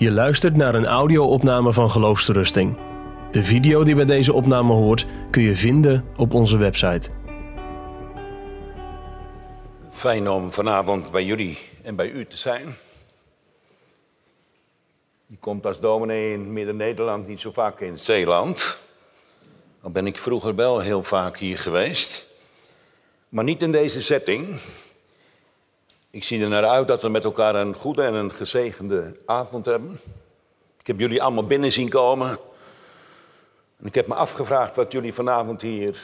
Je luistert naar een audio-opname van Geloofsterusting. De video die bij deze opname hoort kun je vinden op onze website. Fijn om vanavond bij jullie en bij u te zijn. Je komt als dominee in Midden-Nederland niet zo vaak in Zeeland. Dan ben ik vroeger wel heel vaak hier geweest. Maar niet in deze setting. Ik zie er naar uit dat we met elkaar een goede en een gezegende avond hebben. Ik heb jullie allemaal binnen zien komen. En ik heb me afgevraagd wat jullie vanavond hier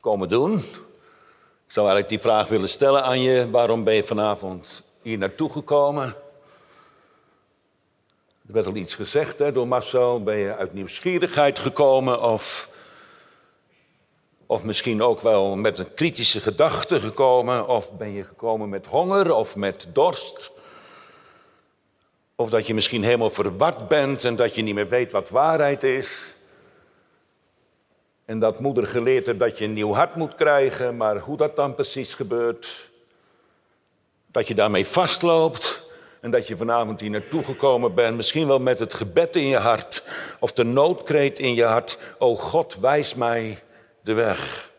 komen doen. Ik zou eigenlijk die vraag willen stellen aan je. Waarom ben je vanavond hier naartoe gekomen? Er werd al iets gezegd hè, door Marcel. Ben je uit nieuwsgierigheid gekomen of, of misschien ook wel met een kritische gedachte gekomen? Of ben je gekomen met honger of met dorst? Of dat je misschien helemaal verward bent en dat je niet meer weet wat waarheid is? En dat moeder geleerd heeft dat je een nieuw hart moet krijgen, maar hoe dat dan precies gebeurt, dat je daarmee vastloopt en dat je vanavond hier naartoe gekomen bent, misschien wel met het gebed in je hart of de noodkreet in je hart, o God, wijs mij de weg.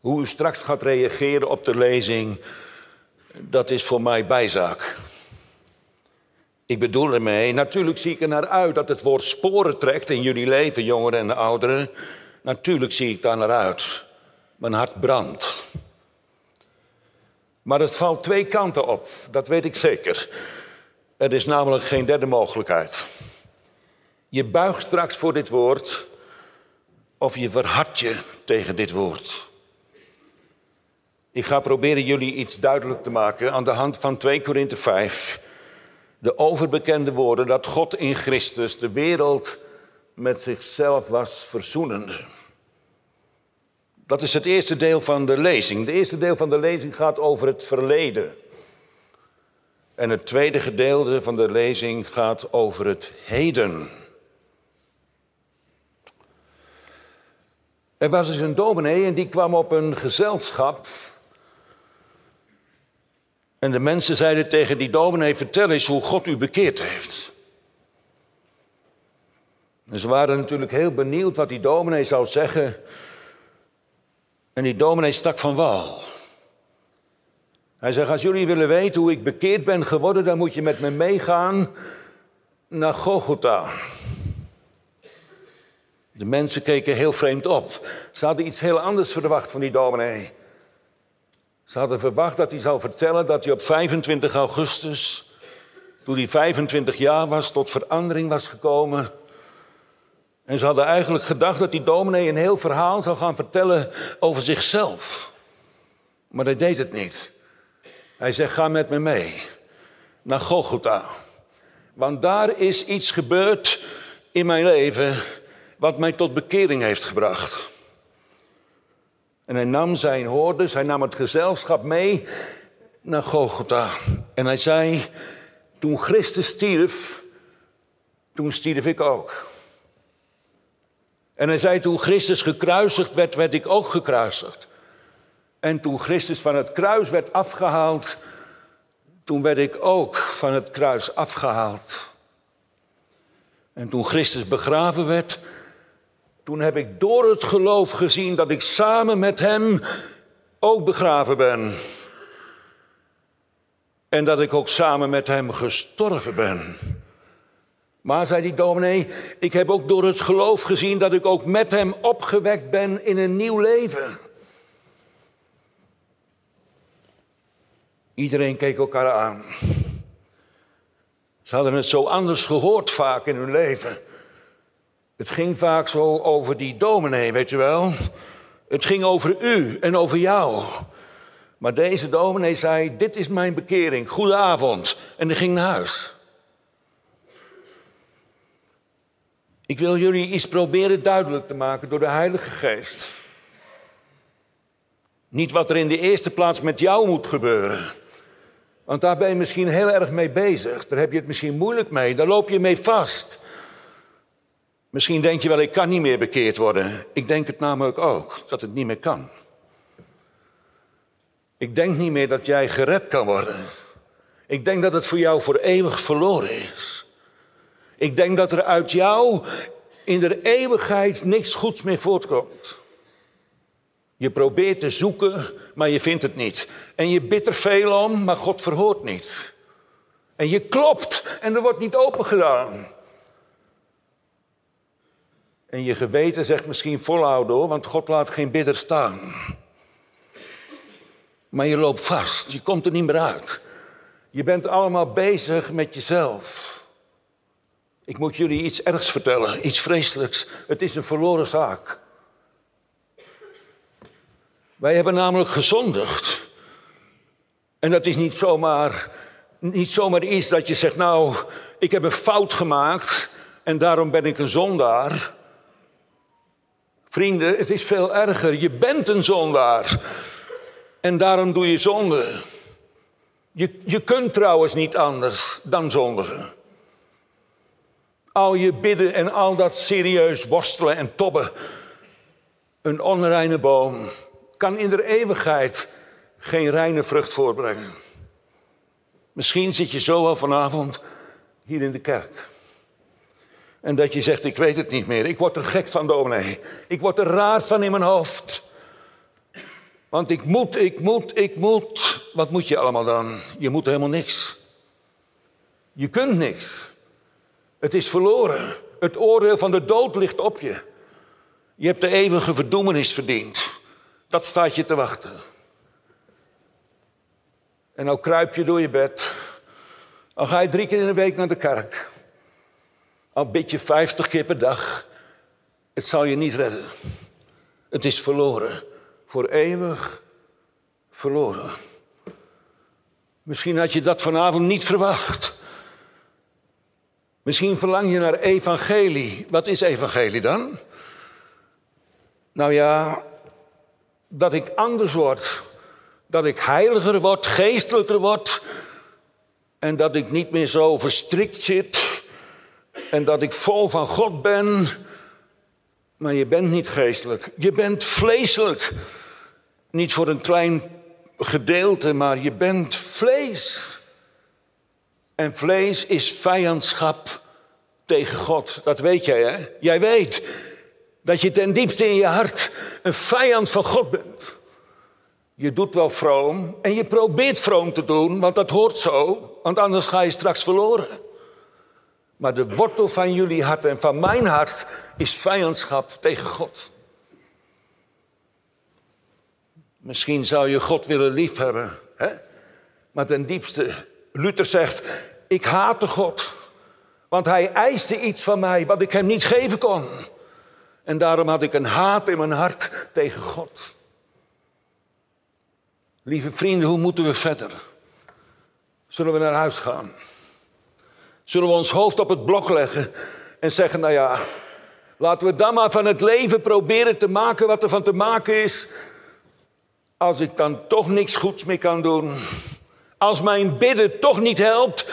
Hoe u straks gaat reageren op de lezing, dat is voor mij bijzaak. Ik bedoel ermee, natuurlijk zie ik er naar uit dat het woord sporen trekt in jullie leven, jongeren en ouderen. Natuurlijk zie ik daar naar uit. Mijn hart brandt. Maar het valt twee kanten op, dat weet ik zeker. Er is namelijk geen derde mogelijkheid. Je buigt straks voor dit woord of je verhardt je tegen dit woord. Ik ga proberen jullie iets duidelijk te maken aan de hand van 2 Korinthe 5 de overbekende woorden dat God in Christus de wereld met zichzelf was verzoenende. Dat is het eerste deel van de lezing. Het eerste deel van de lezing gaat over het verleden. En het tweede gedeelte van de lezing gaat over het heden. Er was dus een dominee en die kwam op een gezelschap en de mensen zeiden tegen die dominee, vertel eens hoe God u bekeerd heeft. Ze waren natuurlijk heel benieuwd wat die dominee zou zeggen. En die dominee stak van wal. Hij zegt, als jullie willen weten hoe ik bekeerd ben geworden, dan moet je met me meegaan naar Gogota. De mensen keken heel vreemd op. Ze hadden iets heel anders verwacht van die dominee. Ze hadden verwacht dat hij zou vertellen dat hij op 25 augustus, toen hij 25 jaar was, tot verandering was gekomen. En ze hadden eigenlijk gedacht dat die dominee een heel verhaal zou gaan vertellen over zichzelf. Maar hij deed het niet. Hij zegt, ga met me mee naar Golgotha. Want daar is iets gebeurd in mijn leven wat mij tot bekering heeft gebracht. En hij nam zijn hoorders, hij nam het gezelschap mee naar Golgotha. En hij zei, toen Christus stierf, toen stierf ik ook. En hij zei, toen Christus gekruisigd werd, werd ik ook gekruisigd. En toen Christus van het kruis werd afgehaald, toen werd ik ook van het kruis afgehaald. En toen Christus begraven werd, toen heb ik door het geloof gezien dat ik samen met Hem ook begraven ben. En dat ik ook samen met Hem gestorven ben. Maar, zei die dominee, ik heb ook door het geloof gezien dat ik ook met Hem opgewekt ben in een nieuw leven. Iedereen keek elkaar aan. Ze hadden het zo anders gehoord vaak in hun leven. Het ging vaak zo over die dominee, weet je wel. Het ging over u en over jou. Maar deze dominee zei, dit is mijn bekering, goedenavond. En hij ging naar huis. Ik wil jullie iets proberen duidelijk te maken door de Heilige Geest. Niet wat er in de eerste plaats met jou moet gebeuren. Want daar ben je misschien heel erg mee bezig. Daar heb je het misschien moeilijk mee. Daar loop je mee vast. Misschien denk je wel, ik kan niet meer bekeerd worden. Ik denk het namelijk ook, dat het niet meer kan. Ik denk niet meer dat jij gered kan worden. Ik denk dat het voor jou voor eeuwig verloren is. Ik denk dat er uit jou in de eeuwigheid niks goeds meer voortkomt. Je probeert te zoeken, maar je vindt het niet. En je bidt er veel om, maar God verhoort niet. En je klopt en er wordt niet open gedaan. En je geweten zegt misschien volhouden hoor, want God laat geen bidder staan. Maar je loopt vast, je komt er niet meer uit. Je bent allemaal bezig met jezelf. Ik moet jullie iets ergs vertellen, iets vreselijks. Het is een verloren zaak. Wij hebben namelijk gezondigd. En dat is niet zomaar, niet zomaar iets dat je zegt, nou, ik heb een fout gemaakt en daarom ben ik een zondaar. Vrienden, het is veel erger. Je bent een zondaar en daarom doe je zonde. Je, je kunt trouwens niet anders dan zondigen. Al je bidden en al dat serieus worstelen en tobben. Een onreine boom kan in de eeuwigheid geen reine vrucht voorbrengen. Misschien zit je zo al vanavond hier in de kerk. En dat je zegt, ik weet het niet meer. Ik word er gek van, dominee. Ik word er raar van in mijn hoofd. Want ik moet, ik moet, ik moet. Wat moet je allemaal dan? Je moet helemaal niks. Je kunt niks. Het is verloren. Het oordeel van de dood ligt op je. Je hebt de eeuwige verdoemenis verdiend. Dat staat je te wachten. En nou kruip je door je bed. Al ga je drie keer in de week naar de kerk. Al bid je vijftig keer per dag. Het zal je niet redden. Het is verloren. Voor eeuwig verloren. Misschien had je dat vanavond niet verwacht. Misschien verlang je naar evangelie. Wat is evangelie dan? Nou ja, dat ik anders word. Dat ik heiliger word, geestelijker word. En dat ik niet meer zo verstrikt zit. En dat ik vol van God ben. Maar je bent niet geestelijk. Je bent vleeselijk. Niet voor een klein gedeelte, maar je bent vlees. En vlees is vijandschap tegen God. Dat weet jij, hè? Jij weet dat je ten diepste in je hart een vijand van God bent. Je doet wel vroom en je probeert vroom te doen, want dat hoort zo, want anders ga je straks verloren. Maar de wortel van jullie hart en van mijn hart is vijandschap tegen God. Misschien zou je God willen liefhebben, hè? maar ten diepste Luther zegt, ik haatte God, want hij eiste iets van mij wat ik hem niet geven kon. En daarom had ik een haat in mijn hart tegen God. Lieve vrienden, hoe moeten we verder? Zullen we naar huis gaan? Zullen we ons hoofd op het blok leggen en zeggen, nou ja, laten we dan maar van het leven proberen te maken wat er van te maken is. Als ik dan toch niks goeds meer kan doen, als mijn bidden toch niet helpt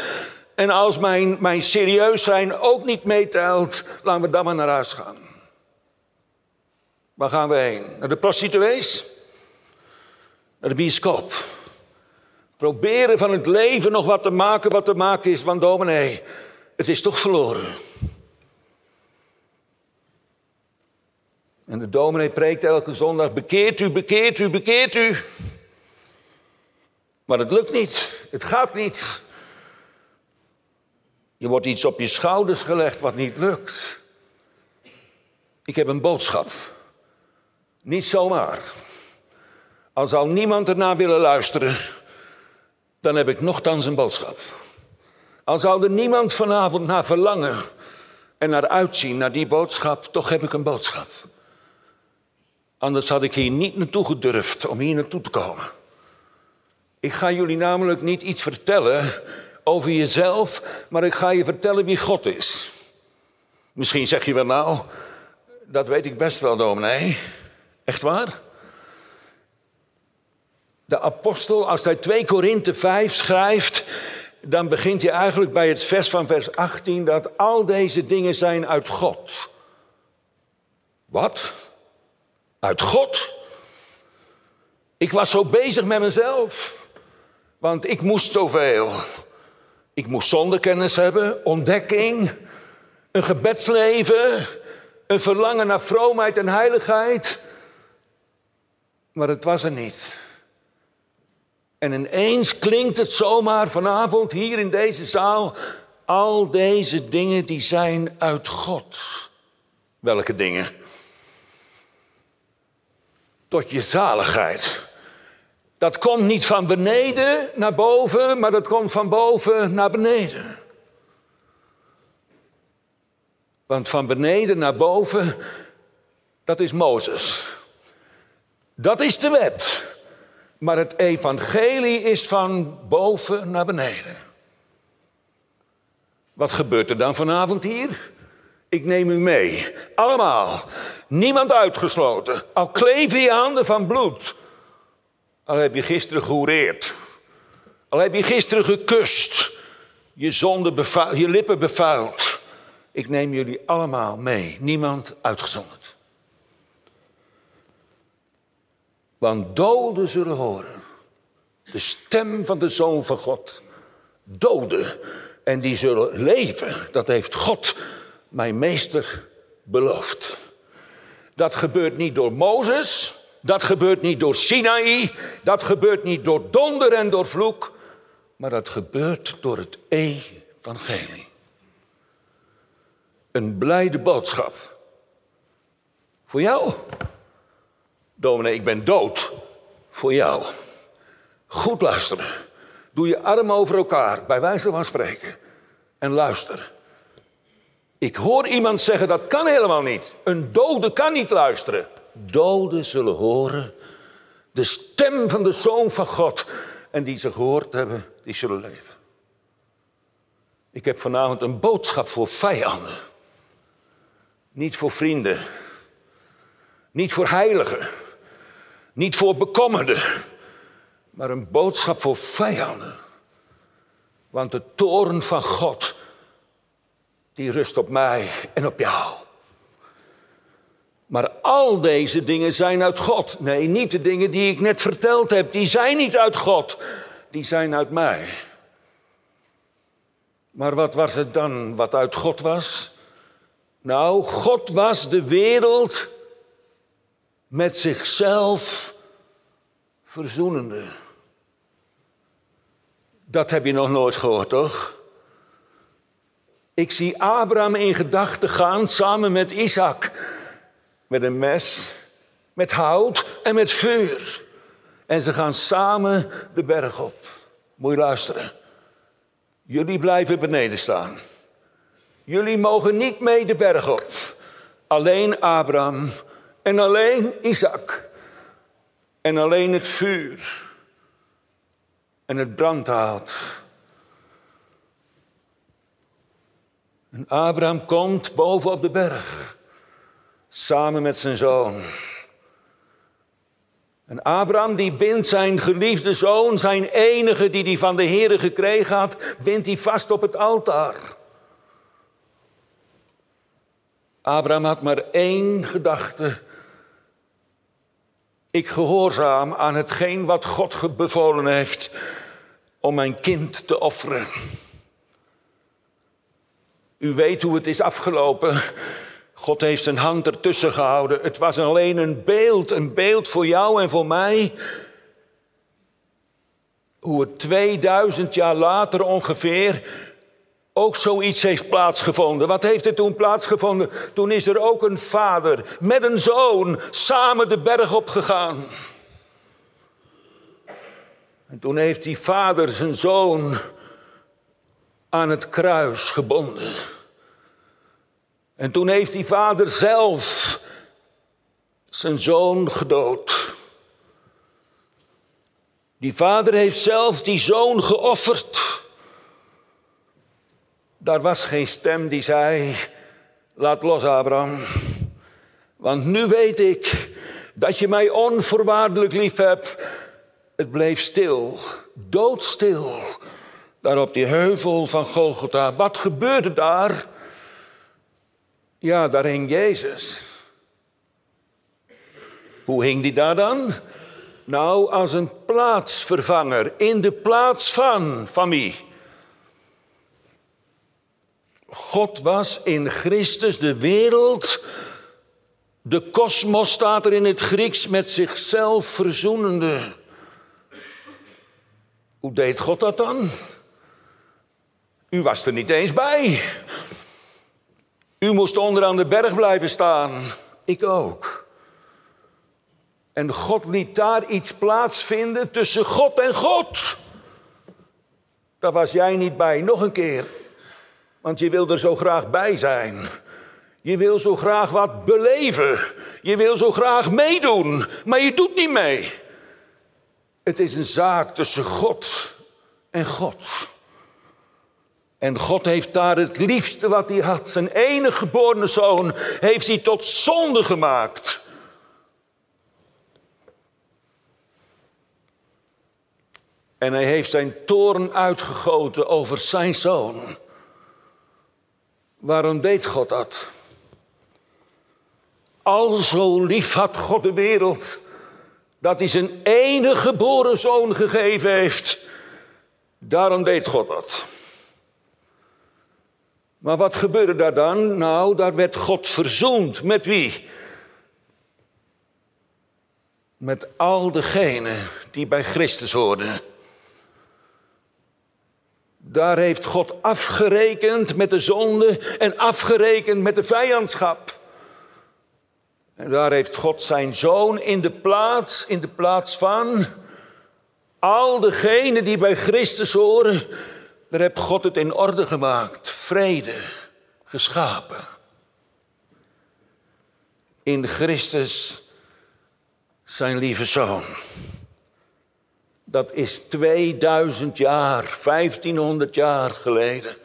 en als mijn, mijn serieus zijn ook niet meetelt, laten we dan maar naar huis gaan. Waar gaan we heen? Naar de prostituees? Naar de bioscoop? Proberen van het leven nog wat te maken wat te maken is, want dominee, het is toch verloren. En de dominee preekt elke zondag, bekeert u, bekeert u, bekeert u. Maar het lukt niet. Het gaat niet. Je wordt iets op je schouders gelegd wat niet lukt. Ik heb een boodschap. Niet zomaar. Al zou niemand ernaar willen luisteren, dan heb ik nogthans een boodschap. Al zou er niemand vanavond naar verlangen en naar uitzien, naar die boodschap, toch heb ik een boodschap. Anders had ik hier niet naartoe gedurfd om hier naartoe te komen. Ik ga jullie namelijk niet iets vertellen over jezelf, maar ik ga je vertellen wie God is. Misschien zeg je wel nou, dat weet ik best wel, dominee. Echt waar? De apostel, als hij 2 Korinthe 5 schrijft, dan begint hij eigenlijk bij het vers van vers 18 dat al deze dingen zijn uit God. Wat? Uit God? Ik was zo bezig met mezelf. Want ik moest zoveel. Ik moest zondekennis hebben, ontdekking, een gebedsleven, een verlangen naar vroomheid en heiligheid. Maar het was er niet. En ineens klinkt het zomaar vanavond hier in deze zaal. Al deze dingen die zijn uit God. Welke dingen? Tot je zaligheid. Dat komt niet van beneden naar boven, maar dat komt van boven naar beneden. Want van beneden naar boven, dat is Mozes. Dat is de wet. Maar het evangelie is van boven naar beneden. Wat gebeurt er dan vanavond hier? Ik neem u mee. Allemaal. Niemand uitgesloten. Al kleven je handen van bloed. Al heb je gisteren gehoereerd. Al heb je gisteren gekust. Je, zonde bevuild, je lippen bevuild. Ik neem jullie allemaal mee. Niemand uitgezonderd. Want doden zullen horen. De stem van de Zoon van God. Doden. En die zullen leven. Dat heeft God, mijn meester, beloofd. Dat gebeurt niet door Mozes. Dat gebeurt niet door Sinaï. Dat gebeurt niet door donder en door vloek. Maar dat gebeurt door het evangelie. Een blijde boodschap. Voor jou. Dominee, ik ben dood. Voor jou. Goed luisteren. Doe je arm over elkaar, bij wijze van spreken. En luister. Ik hoor iemand zeggen dat kan helemaal niet. Een dode kan niet luisteren. Doden zullen horen de stem van de Zoon van God. En die ze gehoord hebben, die zullen leven. Ik heb vanavond een boodschap voor vijanden. Niet voor vrienden. Niet voor heiligen. Niet voor bekommerden. Maar een boodschap voor vijanden. Want de toren van God, die rust op mij en op jou. Maar al deze dingen zijn uit God. Nee, niet de dingen die ik net verteld heb. Die zijn niet uit God. Die zijn uit mij. Maar wat was het dan wat uit God was? Nou, God was de wereld met zichzelf verzoenende. Dat heb je nog nooit gehoord, toch? Ik zie Abraham in gedachten gaan samen met Isaac. Met een mes, met hout en met vuur. En ze gaan samen de berg op. Moet je luisteren. Jullie blijven beneden staan. Jullie mogen niet mee de berg op. Alleen Abraham en alleen Isaac. En alleen het vuur. En het brandhout. En Abraham komt boven op de berg. Samen met zijn zoon. En Abraham die bindt zijn geliefde zoon, zijn enige die hij van de Heer gekregen had, bindt hij vast op het altaar. Abraham had maar één gedachte. Ik gehoorzaam aan hetgeen wat God bevolen heeft om mijn kind te offeren. U weet hoe het is afgelopen. God heeft zijn hand ertussen gehouden. Het was alleen een beeld, een beeld voor jou en voor mij. Hoe het 2000 jaar later ongeveer ook zoiets heeft plaatsgevonden. Wat heeft er toen plaatsgevonden? Toen is er ook een vader met een zoon samen de berg opgegaan. En toen heeft die vader zijn zoon aan het kruis gebonden. En toen heeft die vader zelf zijn zoon gedood. Die vader heeft zelf die zoon geofferd. Daar was geen stem die zei: Laat los, Abraham. Want nu weet ik dat je mij onvoorwaardelijk lief hebt. Het bleef stil, doodstil, daar op die heuvel van Golgotha. Wat gebeurde daar? Ja, daar hing Jezus. Hoe hing die daar dan? Nou, als een plaatsvervanger in de plaats van, van wie? God was in Christus de wereld, de kosmos staat er in het Grieks met zichzelf verzoenende. Hoe deed God dat dan? U was er niet eens bij. U moest onderaan de berg blijven staan. Ik ook. En God liet daar iets plaatsvinden tussen God en God. Daar was jij niet bij, nog een keer. Want je wil er zo graag bij zijn. Je wil zo graag wat beleven. Je wil zo graag meedoen, maar je doet niet mee. Het is een zaak tussen God en God. En God heeft daar het liefste wat hij had. Zijn enige geboren zoon heeft hij tot zonde gemaakt. En hij heeft zijn toorn uitgegoten over zijn zoon. Waarom deed God dat? Al zo lief had God de wereld dat hij zijn enige geboren zoon gegeven heeft. Daarom deed God dat. Maar wat gebeurde daar dan? Nou, daar werd God verzoend. Met wie? Met al degenen die bij Christus hoorden. Daar heeft God afgerekend met de zonde en afgerekend met de vijandschap. En daar heeft God zijn zoon in de plaats, in de plaats van al degenen die bij Christus horen, daar heeft God het in orde gemaakt. Vrede geschapen. In Christus zijn lieve zoon. Dat is 2000 jaar, 1500 jaar geleden.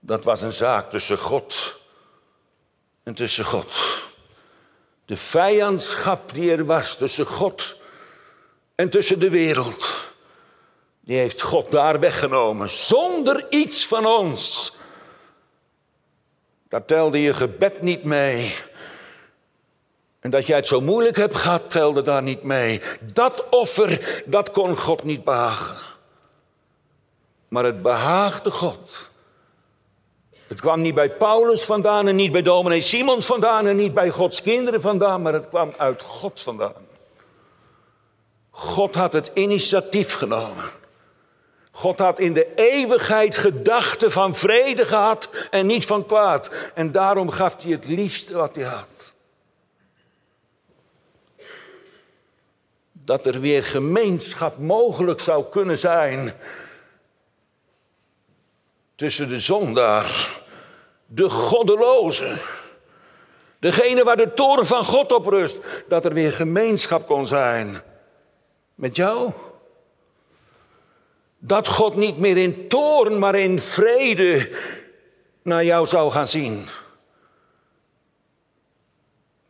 Dat was een zaak tussen God en tussen God. De vijandschap die er was tussen God en tussen de wereld, die heeft God daar weggenomen zonder iets van ons. Daar telde je gebed niet mee. En dat jij het zo moeilijk hebt gehad, telde daar niet mee. Dat offer, dat kon God niet behagen. Maar het behaagde God. Het kwam niet bij Paulus vandaan en niet bij dominee Simons vandaan en niet bij Gods kinderen vandaan, maar het kwam uit God vandaan. God had het initiatief genomen. God had in de eeuwigheid gedachten van vrede gehad en niet van kwaad. En daarom gaf hij het liefste wat hij had. Dat er weer gemeenschap mogelijk zou kunnen zijn tussen de zondaar, de goddeloze, degene waar de toren van God op rust, dat er weer gemeenschap kon zijn met jou. Dat God niet meer in toorn, maar in vrede naar jou zou gaan zien.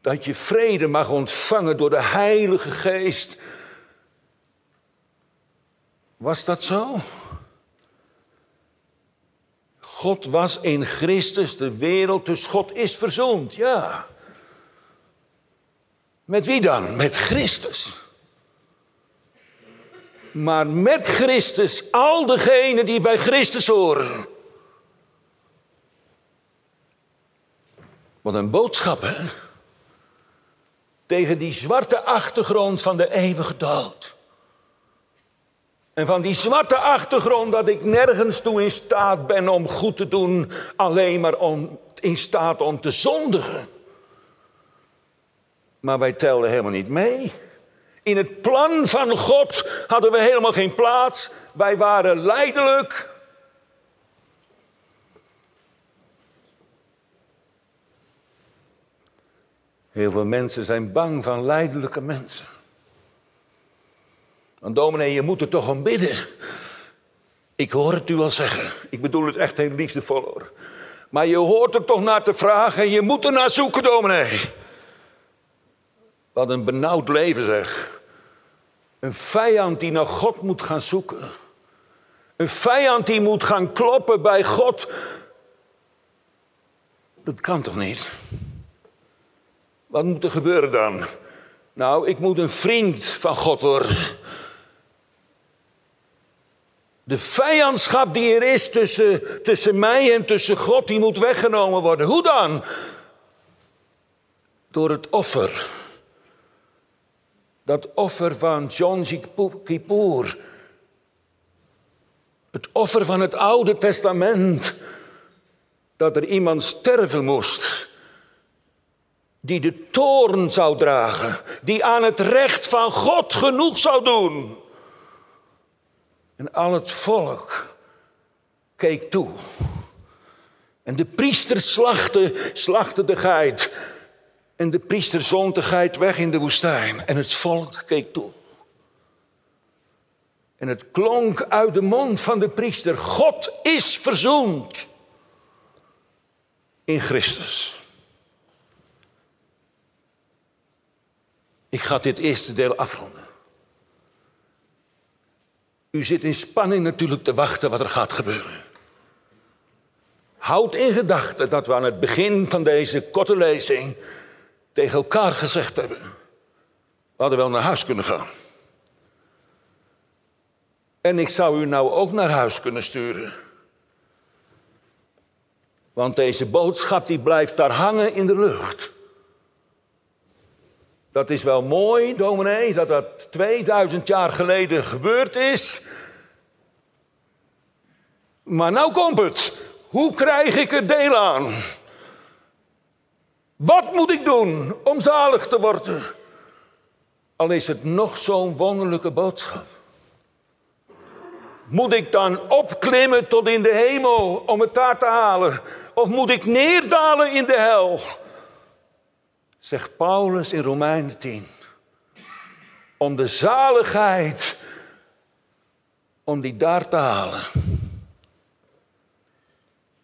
Dat je vrede mag ontvangen door de Heilige Geest. Was dat zo? God was in Christus de wereld, dus God is verzoend, ja. Met wie dan? Met Christus. Maar met Christus, al degenen die bij Christus horen. Wat een boodschap, hè? Tegen die zwarte achtergrond van de eeuwige dood. En van die zwarte achtergrond dat ik nergens toe in staat ben om goed te doen, alleen maar om, in staat om te zondigen. Maar wij telden helemaal niet mee. In het plan van God hadden we helemaal geen plaats. Wij waren leidelijk. Heel veel mensen zijn bang van leidelijke mensen. Want dominee, je moet er toch om bidden. Ik hoor het u al zeggen. Ik bedoel het echt heel liefdevol hoor. Maar je hoort er toch naar te vragen en je moet er naar zoeken, dominee. Wat een benauwd leven zeg. Een vijand die naar God moet gaan zoeken. Een vijand die moet gaan kloppen bij God. Dat kan toch niet? Wat moet er gebeuren dan? Nou, ik moet een vriend van God worden. De vijandschap die er is tussen, tussen mij en tussen God, die moet weggenomen worden. Hoe dan? Door het offer. Dat offer van John Kippur. Het offer van het Oude Testament. Dat er iemand sterven moest. Die de toorn zou dragen. Die aan het recht van God genoeg zou doen. En al het volk keek toe. En de priester slachtte, slachtte de geit. En de priester zond de geit weg in de woestijn. En het volk keek toe. En het klonk uit de mond van de priester: God is verzoend in Christus. Ik ga dit eerste deel afronden. U zit in spanning natuurlijk te wachten wat er gaat gebeuren. Houd in gedachten dat we aan het begin van deze korte lezing tegen elkaar gezegd hebben. We hadden wel naar huis kunnen gaan. En ik zou u nou ook naar huis kunnen sturen. Want deze boodschap die blijft daar hangen in de lucht. Dat is wel mooi, dominee, dat dat 2000 jaar geleden gebeurd is. Maar nou komt het. Hoe krijg ik er deel aan? Wat moet ik doen om zalig te worden? Al is het nog zo'n wonderlijke boodschap. Moet ik dan opklimmen tot in de hemel om het daar te halen? Of moet ik neerdalen in de hel? Zegt Paulus in Romeinen 10. Om de zaligheid, om die daar te halen.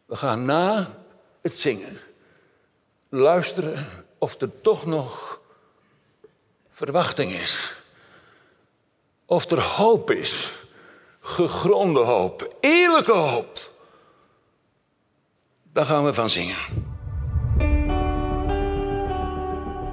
We gaan na het zingen luisteren of er toch nog verwachting is. Of er hoop is. Gegronde hoop. Eerlijke hoop. Daar gaan we van zingen.